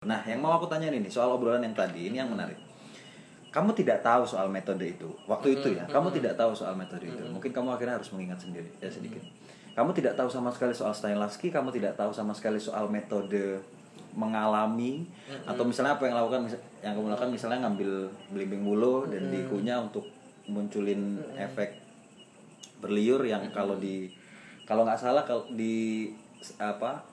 Nah, yang mau aku tanya nih soal obrolan yang tadi ini yang menarik. Kamu tidak tahu soal metode itu waktu itu ya. Kamu tidak tahu soal metode itu. Mungkin kamu akhirnya harus mengingat sendiri ya sedikit. Kamu tidak tahu sama sekali soal Stanislavski. Kamu tidak tahu sama sekali soal metode mengalami atau misalnya apa yang lakukan yang kamu lakukan misalnya ngambil belimbing bulu dan dikunyah untuk munculin efek berliur yang kalau di kalau nggak salah kalau di apa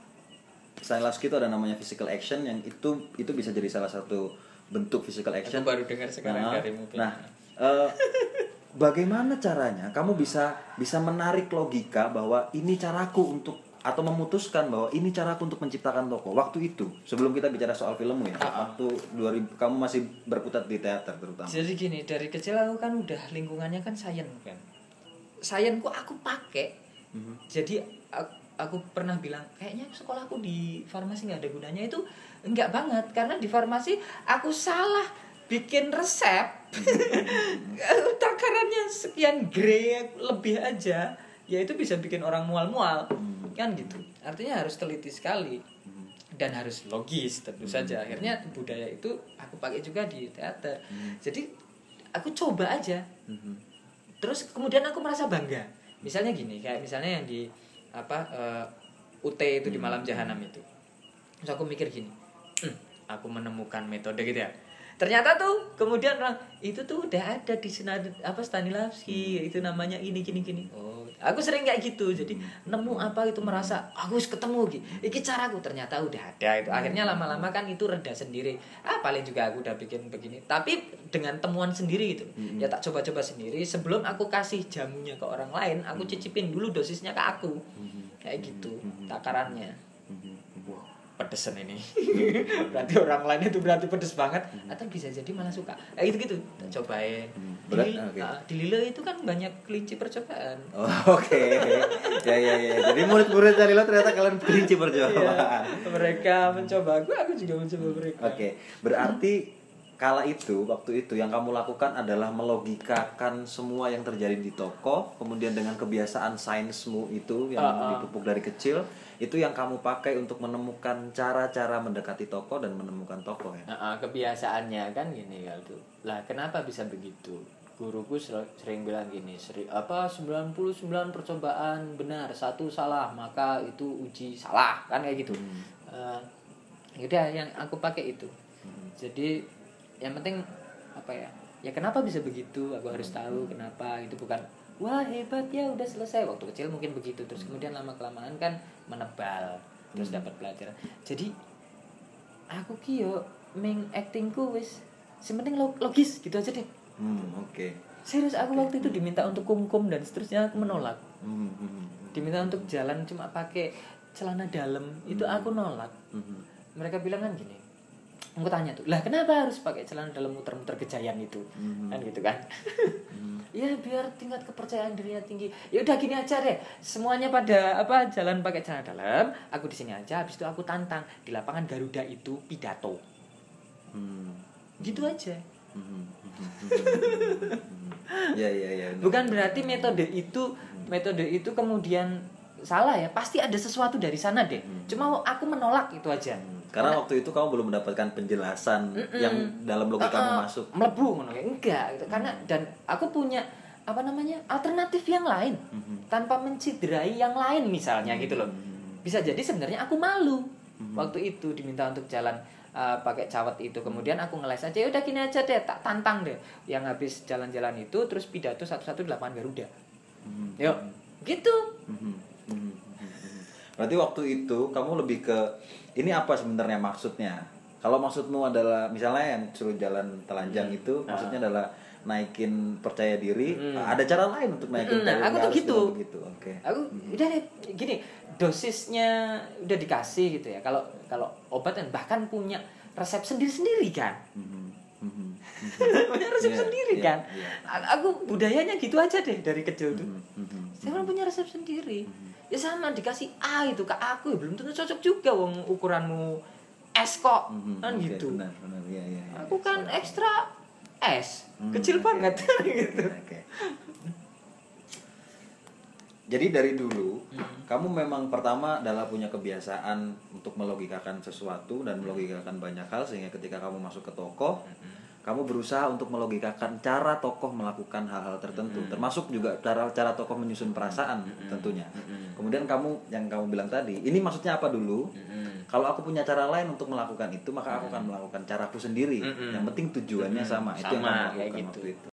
Stanislavski itu ada namanya physical action yang itu itu bisa jadi salah satu bentuk physical action. baru dengar sekarang Nah, darimu, Pin. Nah, eh, bagaimana caranya kamu bisa bisa menarik logika bahwa ini caraku untuk atau memutuskan bahwa ini caraku untuk menciptakan toko waktu itu sebelum kita bicara soal filmmu ya Ah, waktu 2000 kamu masih berkutat di teater terutama Jadi gini, dari kecil aku kan udah lingkungannya kan sains kan. Sains kok aku pakai. Mhm. Jadi aku, aku pernah bilang kayaknya sekolahku di farmasi nggak ada gunanya. Itu enggak banget karena di farmasi aku salah bikin resep takarannya sekian grade lebih aja ya itu bisa bikin orang mual-mual kan gitu. Artinya harus teliti sekali dan harus logis tentu saja. Akhirnya budaya itu aku pakai juga di teater. Jadi aku coba aja. Terus kemudian aku merasa bangga. Misalnya gini kayak misalnya yang di apa eh, UT itu di malam jahanam itu. Terus aku mikir gini "Hmm, aku menemukan metode gitu ya ternyata tuh kemudian orang itu tuh udah ada di sinar apa Stanislavski itu namanya ini gini gini. Oh. Aku sering kayak gitu jadi nemu apa itu merasa aku harus ketemu gitu. Iki caraku ternyata udah ada itu. Akhirnya lama-lama kan itu reda sendiri. Ah paling juga aku udah bikin begini. Tapi dengan temuan sendiri gitu. Ya tak coba-coba sendiri. Sebelum aku kasih jamunya ke orang lain aku cicipin dulu dosisnya ke aku. Kayak gitu takarannya. wah pedesan ini. Berarti orang lain itu berarti pedes banget. Atau bisa jadi malah suka. Kayak gitu gitu tak cobain. Di, Berat, oke. ah, di Lilo itu kan banyak kelinci percobaan. Oh, Oke, ya ya ya. Jadi murid-murid dari lo ternyata kalian kelinci percobaan. Iya, mereka mencoba. Aku aku juga mencoba mereka. Oke, berarti kala itu waktu itu yang kamu lakukan adalah melogikakan semua yang terjadi di toko, kemudian dengan kebiasaan sainsmu itu yang Ah, ah. dipupuk dari kecil, itu yang kamu pakai untuk menemukan cara-cara mendekati toko dan menemukan toko ya. Nah, ah, kebiasaannya kan gini kalau tuh. Lah kenapa bisa begitu? Guruku ser- sering bilang gini, seri, apa 99 percobaan benar, satu salah, maka itu uji salah, kan kayak gitu. Eh, yaudah yang aku pakai itu. Jadi yang penting apa ya? Ya kenapa bisa begitu? Aku harus tahu kenapa. Itu bukan wah hebat ya udah selesai. Waktu kecil mungkin begitu, terus kemudian lama kelamaan kan menebal, terus dapat pelajaran. Jadi aku ki yo meng actingku wis lo- logis gitu aja deh Hmm, oke. serius aku waktu itu diminta untuk kumkum dan seterusnya aku menolak Hmm, hmm, hmm, diminta untuk jalan cuma pakai celana dalam itu aku nolak mereka bilang kan gini aku tanya tuh lah kenapa harus pakai celana dalam muter-muter kejayan itu? Mhm. kan gitu kan. Ya biar tingkat kepercayaan dirinya tinggi. Ya udah gini aja deh. Semuanya pada apa jalan pakai celana dalam. Aku di sini aja habis itu aku tantang. Di lapangan Garuda itu pidato. Hmm. gitu aja Hmm, hmm, hmm, hmm. Ya ya ya. bukan berarti metode itu metode itu kemudian salah ya. Pasti ada sesuatu dari sana deh. Cuma aku menolak itu aja Karena waktu itu kamu belum mendapatkan penjelasan yang dalam logika kamu Eh, masuk. melebu ngono enggak gitu. karena dan aku punya apa namanya alternatif yang lain tanpa menciderai yang lain misalnya gitu loh. Bisa jadi sebenarnya aku malu waktu itu diminta untuk jalan uh, pakai cawat itu. Kemudian aku ngeles aja "Ya udah gini aja deh tak tantang deh. Yang habis jalan-jalan itu terus pidato satu-satu di lapangan Garuda. Yuk gitu. Mhm, mhm, mhm, mhm. Berarti waktu itu kamu lebih ke ini apa sebenarnya maksudnya? Kalau maksudmu adalah misalnya yang suruh jalan telanjang Hmm. itu Ah. maksudnya adalah naikin percaya diri, ada cara lain untuk naikin Hmm, nah, percaya aku diri, tuh gitu. begitu. Oke. aku udah deh gini dosisnya udah dikasih gitu ya kalau kalau obat kan bahkan punya resep sendiri-sendiri kan Mhm, mhm, mhm. punya resep Iya, sendiri iya, kan. A- aku budayanya gitu aja deh dari kecil tuh Mhm, mhm. saya punya resep sendiri ya sama dikasih A itu ke aku ya belum tentu cocok juga wong ukuranmu S kok. Mhm, kan oke, gitu. Benar, benar. Iya, iya, iya. aku kan ekstra S. Hmm, kecil oke. banget. Gitu. Oke. jadi dari dulu kamu memang pertama adalah punya kebiasaan untuk melogikakan sesuatu dan melogikakan banyak hal sehingga ketika kamu masuk ke toko kamu berusaha untuk melogikakan cara tokoh melakukan hal-hal tertentu. Termasuk juga cara cara tokoh menyusun perasaan tentunya. Kemudian kamu yang kamu bilang tadi ini maksudnya apa dulu? Kalau aku punya cara lain untuk melakukan itu maka aku akan melakukan caraku sendiri. Yang penting tujuannya sama. Itu yang Sama, kamu kayak lakukan gitu. waktu itu